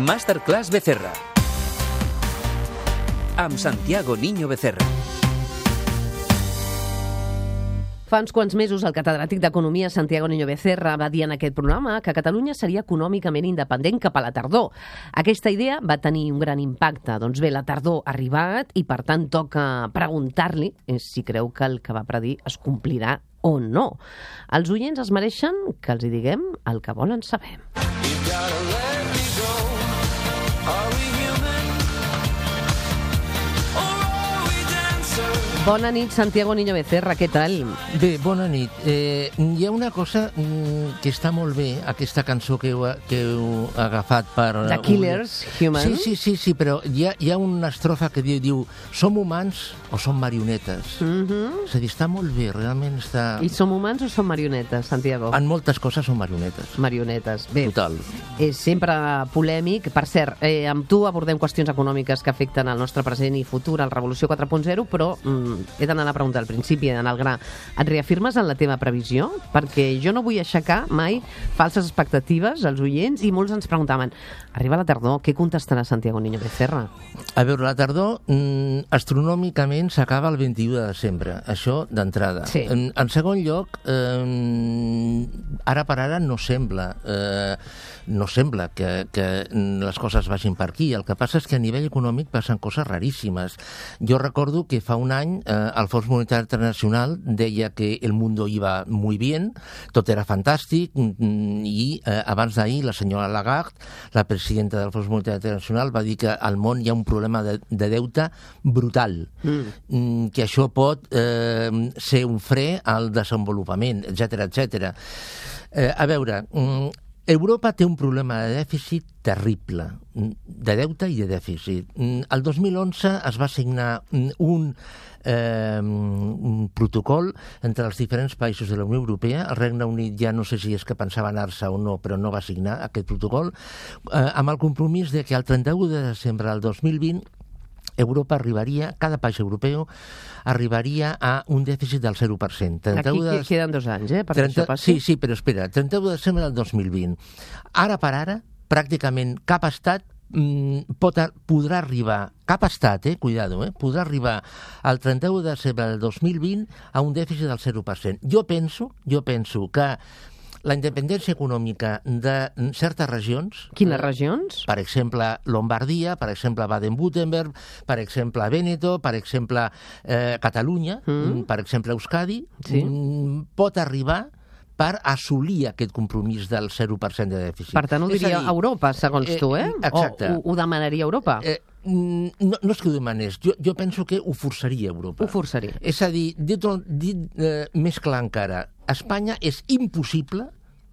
Masterclass Becerra. Amb Santiago Niño Becerra. Fa uns quants mesos el catedràtic d'Economia Santiago Niño Becerra va dir en aquest programa que Catalunya seria econòmicament independent cap a la tardor. Aquesta idea va tenir un gran impacte. Doncs bé, la tardor ha arribat i per tant toca preguntar-li si creu que el que va predir es complirà o no. Els oients es mereixen que els hi diguem el que volen saber. Bona nit, Santiago Niño Becerra, què tal? Bé, bona nit. Eh, hi ha una cosa mm, que està molt bé, aquesta cançó que heu, que heu agafat per... The Killers, Human. Sí, sí, sí, sí però hi ha, hi ha una estrofa que diu, diu som humans o som marionetes? Mm -hmm. És a dir, està molt bé, realment està... I som humans o som marionetes, Santiago? En moltes coses som marionetes. Marionetes. Bé, Total. és sempre polèmic. Per cert, eh, amb tu abordem qüestions econòmiques que afecten el nostre present i futur, el Revolució 4.0, però mm, he d'anar a la pregunta al principi, he d'anar al gra. Et reafirmes en la teva previsió? Perquè jo no vull aixecar mai falses expectatives als oients i molts ens preguntaven arriba la tardor, què contestarà Santiago Niño Becerra? A veure, la tardor mm, astronòmicament s'acaba el 21 de desembre, això d'entrada. Sí. En, en segon lloc, eh, ara per ara no sembla eh, no sembla que, que les coses vagin per aquí. El que passa és que a nivell econòmic passen coses raríssimes. Jo recordo que fa un any eh, el Fons Monetari Internacional deia que el mundo iba muy bien, tot era fantàstic, mm, i eh, abans d'ahir la senyora Lagarde, la presidenta del Fons Monetari Internacional, va dir que al món hi ha un problema de, de deute brutal, mm. que això pot eh, ser un fre al desenvolupament, etc etc. Eh, a veure, mm, Europa té un problema de dèficit terrible, mm, de deute i de dèficit. Mm, El 2011 es va signar mm, un, eh, un protocol entre els diferents països de la Unió Europea. El Regne Unit ja no sé si és que pensava anar-se o no, però no va signar aquest protocol, eh, amb el compromís de que el 31 de desembre del 2020 Europa arribaria, cada país europeu arribaria a un dèficit del 0%. 31 Aquí de... que- queden dos anys, eh, per 30, que això passi. Sí, sí, però espera, 31 de desembre del 2020. Ara per ara, pràcticament cap estat mm, pot, podrà arribar, cap estat, eh, cuidado, eh, podrà arribar al 31 de desembre del 2020 a un dèficit del 0%. Jo penso, jo penso que la independència econòmica de certes regions... Quines eh, regions? per exemple, Lombardia, per exemple, Baden-Württemberg, per exemple, Veneto, per exemple, eh, Catalunya, Mm. mm. per exemple, Euskadi, Sí. mm, pot arribar per assolir aquest compromís del 0% de dèficit. Per tant, ho diria dir, Europa, segons eh, tu, eh? exacte. O ho, ho demanaria Europa? Eh, no, no és que ho demanés, jo, jo penso que ho forçaria Europa. Ho forçaria. És a dir, dit, dit eh, més clar encara, a Espanya és impossible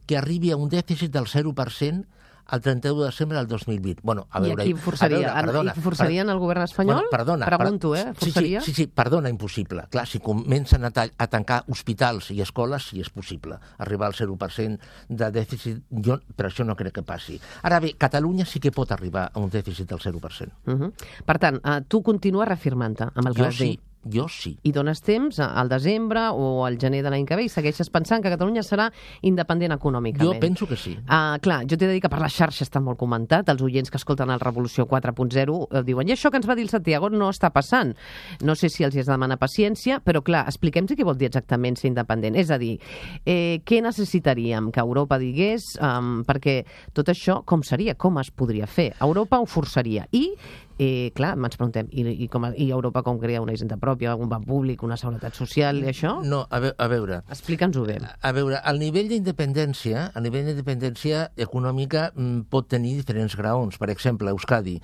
que arribi a un dèficit del 0% al 31 de desembre del veure, Bueno, a I veure, aquí forçaria? A veure, perdona, I forçarien el govern espanyol? Bueno, perdona. Pregunto, per- eh? Sí, Forçaria? Sí, sí, sí, perdona, impossible. Clar, si comencen a, a tancar hospitals i escoles, sí és possible arribar al 0% de dèficit. Jo per això no crec que passi. Ara bé, Catalunya sí que pot arribar a un dèficit del 0%. Uh -huh. Per tant, uh, tu continues reafirmant-te amb el que Jo dir. sí, jo sí. I dones temps al desembre o al gener de l'any que ve i segueixes pensant que Catalunya serà independent econòmicament. Jo penso que sí. Ah, clar, jo t'he de dir que per la xarxa està molt comentat, els oients que escolten el Revolució 4.0 eh, diuen i això que ens va dir el Santiago no està passant. No sé si els hi has de demanar paciència, però clar, expliquem-nos què vol dir exactament ser independent. És a dir, eh, què necessitaríem que Europa digués, um, perquè tot això com seria, com es podria fer? Europa ho forçaria. I Eh, clar, ens preguntem, i, i, com, i Europa com crea una hisenda pròpia, un banc públic, una seguretat social i això? No, a, ve a veure, Explica'ns-ho bé. A veure, el nivell d'independència, el nivell d'independència econòmica mm, pot tenir diferents graons. Per exemple, Euskadi.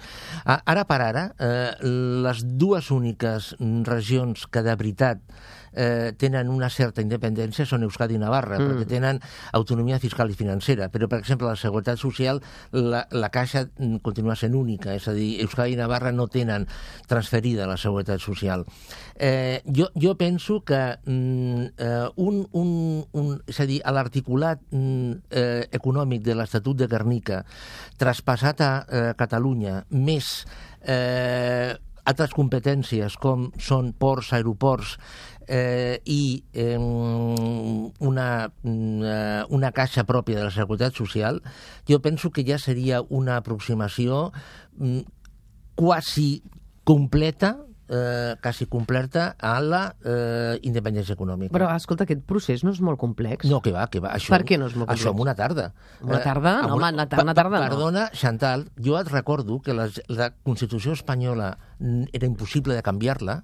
Ara per ara, eh, les dues úniques mm, regions que de veritat eh, tenen una certa independència són Euskadi i Navarra, mm. perquè tenen autonomia fiscal i financera. Però, per exemple, la seguretat social, la, la caixa continua sent única, és a dir, Euskadi i Navarra no tenen transferida la seguretat social. Eh, jo, jo penso que mm, eh, un, un, un, és a dir, a l'articulat mm, eh, econòmic de l'Estatut de Guernica traspassat a eh, Catalunya més eh, altres competències com són ports, aeroports eh, i eh, una, una, una caixa pròpia de la Seguretat Social, jo penso que ja seria una aproximació mm, quasi completa eh, quasi completa a la eh, independència econòmica. Però, escolta, aquest procés no és molt complex? No, que va, que va. Això, Per què no és molt Això complex? en una tarda. Una tarda? Eh, No, home, una tarda- una tarda no. Perdona, Chantal, jo et recordo que la, la Constitució espanyola era impossible de canviar-la,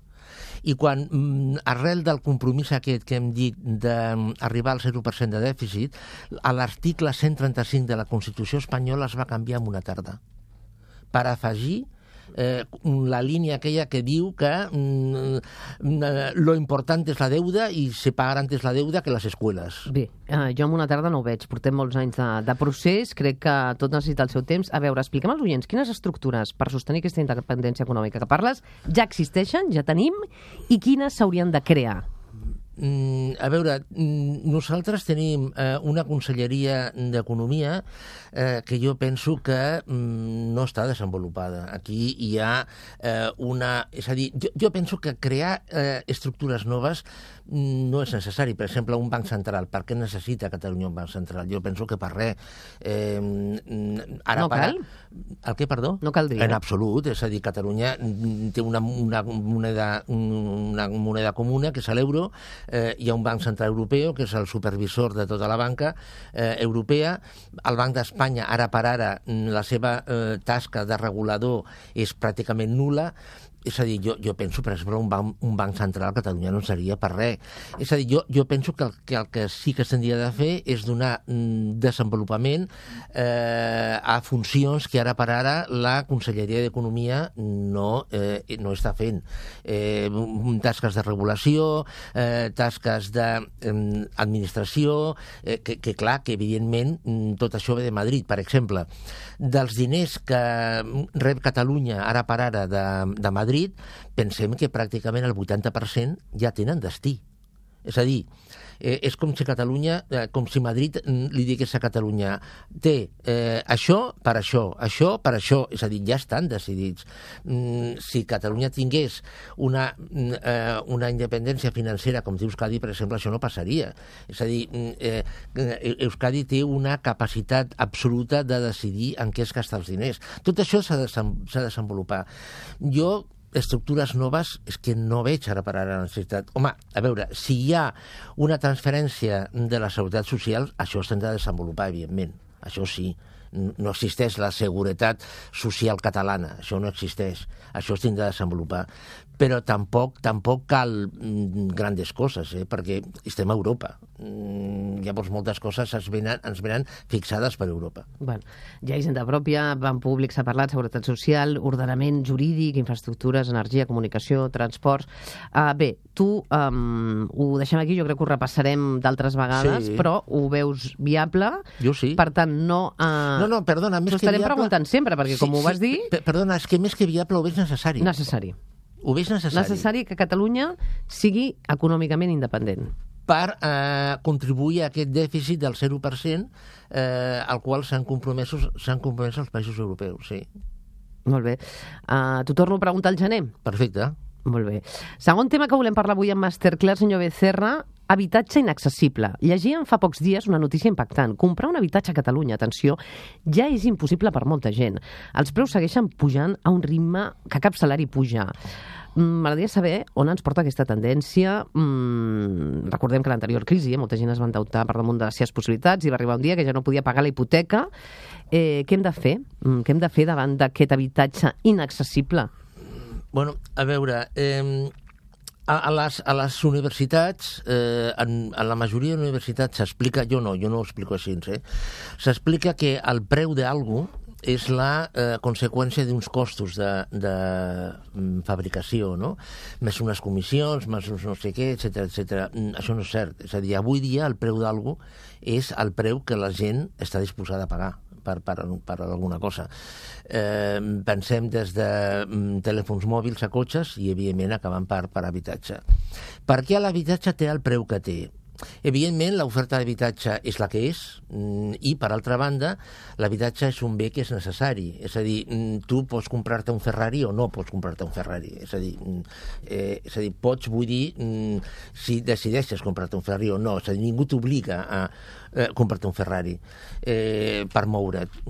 i quan, mm, arrel del compromís aquest que hem dit d'arribar al 0% de dèficit, a l'article 135 de la Constitució espanyola es va canviar en una tarda per afegir eh, la línia aquella que diu que mm, mm, lo important és la deuda i se pagarà antes la deuda que les escueles. Bé, eh, jo en una tarda no ho veig. Portem molts anys de, de procés, crec que tot necessita el seu temps. A veure, expliquem als oients quines estructures per sostenir aquesta independència econòmica que parles ja existeixen, ja tenim, i quines s'haurien de crear. Mm, a veure, mm, nosaltres tenim eh, una conselleria d'Economia eh, que jo penso que mm, no està desenvolupada. Aquí hi ha eh, una... És a dir, jo, jo penso que crear eh, estructures noves no és necessari. Per exemple, un banc central. Per què necessita Catalunya un banc central? Jo penso que per res. Eh, ara No per cal? El què, perdó? No caldria. En absolut, és a dir, Catalunya mm, té una, una, moneda, una moneda comuna, que és l'euro, eh, hi ha un banc central europeu, que és el supervisor de tota la banca eh, europea, el Banc d'Espanya, ara per ara, la seva eh, tasca de regulador és pràcticament nula, és a dir, jo, jo penso, per exemple, un banc, un banc central a Catalunya no seria per res. És a dir, jo, jo penso que el, que el que sí que s'hauria de fer és donar mm, desenvolupament eh, a funcions que ara per ara la Conselleria d'Economia no, eh, no està fent. Eh, mm, tasques de regulació, eh, tasques d'administració, eh, que, que clar, que evidentment mm, tot això ve de Madrid, per exemple. Dels diners que rep Catalunya ara per ara de, de Madrid, pensem que pràcticament el 80% ja tenen destí. És a dir, eh, és com si Catalunya, eh, com si Madrid mm, li digués a Catalunya té eh, això per això, això per això, és a dir, ja estan decidits. Mm, si Catalunya tingués una, mm, eh, una independència financera com té Euskadi, per exemple, això no passaria. És a dir, mm, eh, eh, Euskadi té una capacitat absoluta de decidir en què es gasta els diners. Tot això s'ha de desenvolupar. Jo estructures noves és que no veig ara per ara la necessitat. Home, a veure, si hi ha una transferència de la seguretat social, això s'ha de desenvolupar, evidentment. Això sí. No existeix la seguretat social catalana, això no existeix. Això tindrà de desenvolupar. Però tampoc tampoc cal mm, grandes coses, eh? perquè estem a Europa. Mm, llavors moltes coses es venen, ens venen fixades per Europa. Bueno, ja hisenda pròpia, banc públic s'ha parlat, seguretat social, ordenament jurídic, infraestructures, energia, comunicació, transports... Uh, bé, tu um, ho deixem aquí, jo crec que ho repassarem d'altres vegades, Sí. però ho veus viable? Jo sí. Per tant, no... Uh, No, no, perdona, més que viable... preguntant sempre, perquè com ho vas dir... pe- Perdona, és que més que viable ho veig necessari. Necessari. Ho veig necessari. Necessari que Catalunya sigui econòmicament independent. per eh, contribuir a aquest dèficit del 0% eh, al qual s'han compromès, compromès els països europeus, sí. Molt bé. Uh, T'ho torno a preguntar al gener? Perfecte. Molt bé. Segon tema que volem parlar avui en Masterclass, senyor Becerra, habitatge inaccessible. Llegíem fa pocs dies una notícia impactant. Comprar un habitatge a Catalunya, atenció, ja és impossible per molta gent. Els preus segueixen pujant a un ritme que cap salari puja. Mm, M'agradaria saber on ens porta aquesta tendència. Mm, recordem que l'anterior crisi eh, molta gent es va endeutar per damunt de les seves possibilitats i va arribar un dia que ja no podia pagar la hipoteca. Eh, què hem de fer? Mm, què hem de fer davant d'aquest habitatge inaccessible? Bueno, a veure, eh, a, a, les, a les universitats, eh, en, en la majoria d'universitats s'explica, jo no, jo no ho explico així, eh? s'explica que el preu d'algú és la eh, conseqüència d'uns costos de, de mm, fabricació, no? Més unes comissions, més uns no sé què, etc etc. Això no és cert. És a dir, avui dia el preu d'algú és el preu que la gent està disposada a pagar per, per, per alguna cosa. Eh, pensem des de mm, telèfons mòbils a cotxes i, evidentment, acabant per, per habitatge. Per què l'habitatge té el preu que té? Evidentment, l'oferta d'habitatge és la que és mm, i, per altra banda, l'habitatge és un bé que és necessari. És a dir, mm, tu pots comprar-te un Ferrari o no pots comprar-te un Ferrari. És a dir, mm, eh, és a dir pots, vull dir, si decideixes comprar-te un Ferrari o no. És a dir, ningú t'obliga a eh, comprar-te un Ferrari eh, per moure't.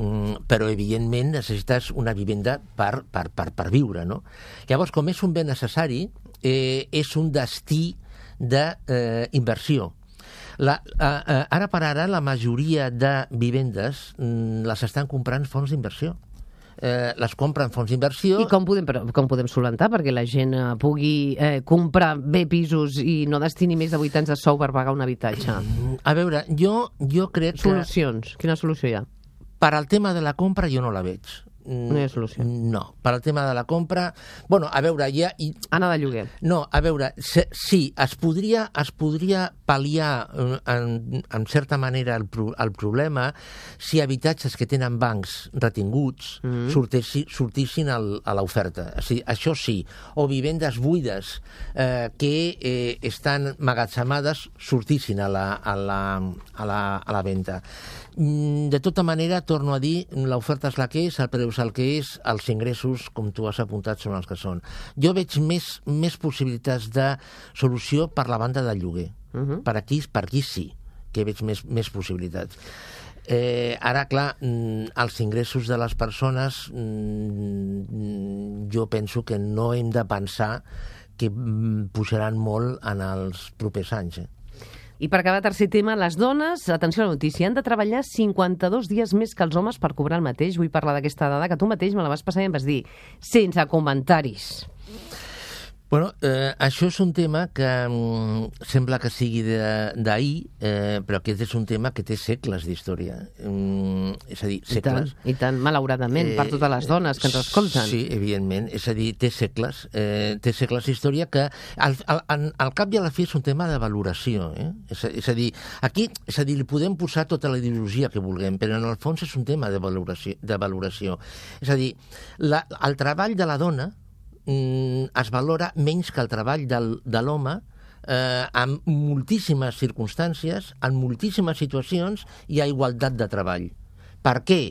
Però, evidentment, necessites una vivenda per, per, per, per viure, no? Llavors, com és un bé necessari, eh, és un destí d'inversió. Eh, la, eh, ara per ara, la majoria de vivendes mm, les estan comprant fons d'inversió eh, les compren fons d'inversió... I com podem, però, com podem solventar perquè la gent eh, pugui eh, comprar bé pisos i no destini més de 8 anys de sou per pagar un habitatge? A veure, jo, jo crec que... Solucions. Quina solució hi ha? Per al tema de la compra jo no la veig. No hi ha solució. No, per al tema de la compra... Bueno, a veure, ja... I... Anar de lloguer. No, a veure, se, sí, es podria, es podria pal·liar eh, en, en certa manera el, pro, el problema si habitatges que tenen bancs retinguts mm -hmm. sortessi, sortissin al, a l'oferta. O sigui, això sí. O vivendes buides eh, que eh, estan magatzemades sortissin a la, a la, a la, a la venda. Mm, de tota manera, torno a dir, l'oferta és la que és, el preu és el que és, els ingressos, com tu has apuntat, són els que són. Jo veig més, més possibilitats de solució per la banda del lloguer. Uh -huh. per, aquí, per aquí sí que veig més, més possibilitats. Eh, ara, clar, mm, els ingressos de les persones mm, jo penso que no hem de pensar que pujaran molt en els propers anys. Eh? I per acabar, tercer tema, les dones, atenció a la notícia, han de treballar 52 dies més que els homes per cobrar el mateix. Vull parlar d'aquesta dada que tu mateix me la vas passar i em vas dir, sense comentaris. Bueno, eh, això és un tema que mm, sembla que sigui d'ahir, eh, però aquest és un tema que té segles d'història. Mm, és a dir, segles. I tant, i tant malauradament, eh, per totes les dones que ens escolten. Sí, evidentment. És a dir, té segles. Eh, té segles d'història que al, al, al cap i a la fi és un tema de valoració. Eh? És, a, és a dir, aquí és a dir, li podem posar tota la ideologia que vulguem, però en el fons és un tema de valoració. De valoració. És a dir, la, el treball de la dona mm, es valora menys que el treball del, de l'home eh, en moltíssimes circumstàncies, en moltíssimes situacions hi ha igualtat de treball. Per què?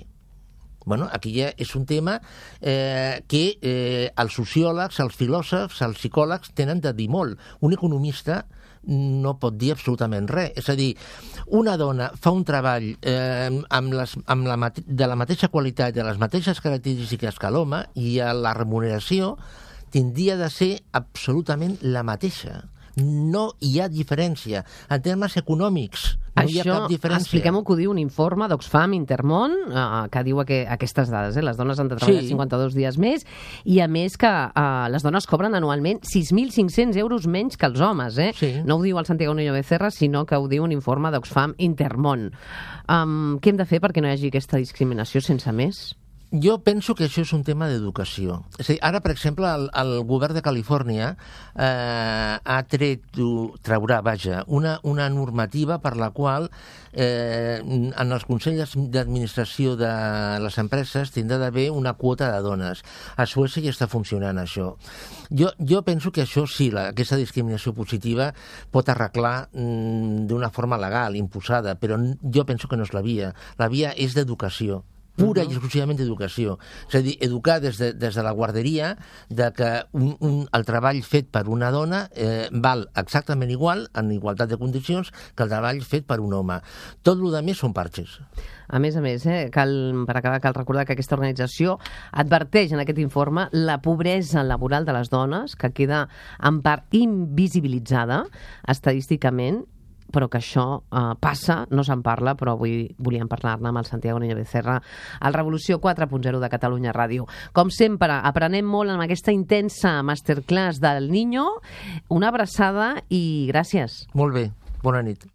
Bueno, aquí ja és un tema eh, que eh, els sociòlegs, els filòsofs, els psicòlegs tenen de dir molt. Un economista no pot dir absolutament res. És a dir, una dona fa un treball eh, amb les, amb la, de la mateixa qualitat, de les mateixes característiques que l'home, i a la remuneració tindria de ser absolutament la mateixa no hi ha diferència. En termes econòmics, no Això, hi ha cap diferència. expliquem-ho que ho diu un informe d'Oxfam Intermón, eh, que diu que, aquestes dades, eh? les dones han de treballar sí. 52 dies més, i a més que eh, les dones cobren anualment 6.500 euros menys que els homes. Eh? Sí. No ho diu el Santiago Niño Becerra, sinó que ho diu un informe d'Oxfam Intermón. Um, què hem de fer perquè no hi hagi aquesta discriminació sense més? Jo penso que això és un tema d'educació. Ara, per exemple, el, el govern de Califòrnia eh, ha tret, traurà, vaja, una, una normativa per la qual eh, en els consells d'administració de les empreses tindrà d'haver una quota de dones. A Suècia ja està funcionant això. Jo, jo penso que això sí, la, aquesta discriminació positiva pot arreglar mm, d'una forma legal, imposada, però jo penso que no és la via. La via és d'educació pura uh -huh. i exclusivament d'educació. És a dir, educar des de, des de la guarderia de que un, un, el treball fet per una dona eh, val exactament igual, en igualtat de condicions, que el treball fet per un home. Tot el que més són parxes. A més a més, eh, cal, per acabar, cal recordar que aquesta organització adverteix en aquest informe la pobresa laboral de les dones, que queda en part invisibilitzada estadísticament però que això eh, passa, no se'n parla, però avui volíem parlar-ne amb el Santiago Niño Becerra al Revolució 4.0 de Catalunya Ràdio. Com sempre, aprenem molt amb aquesta intensa masterclass del Niño. Una abraçada i gràcies. Molt bé, bona nit.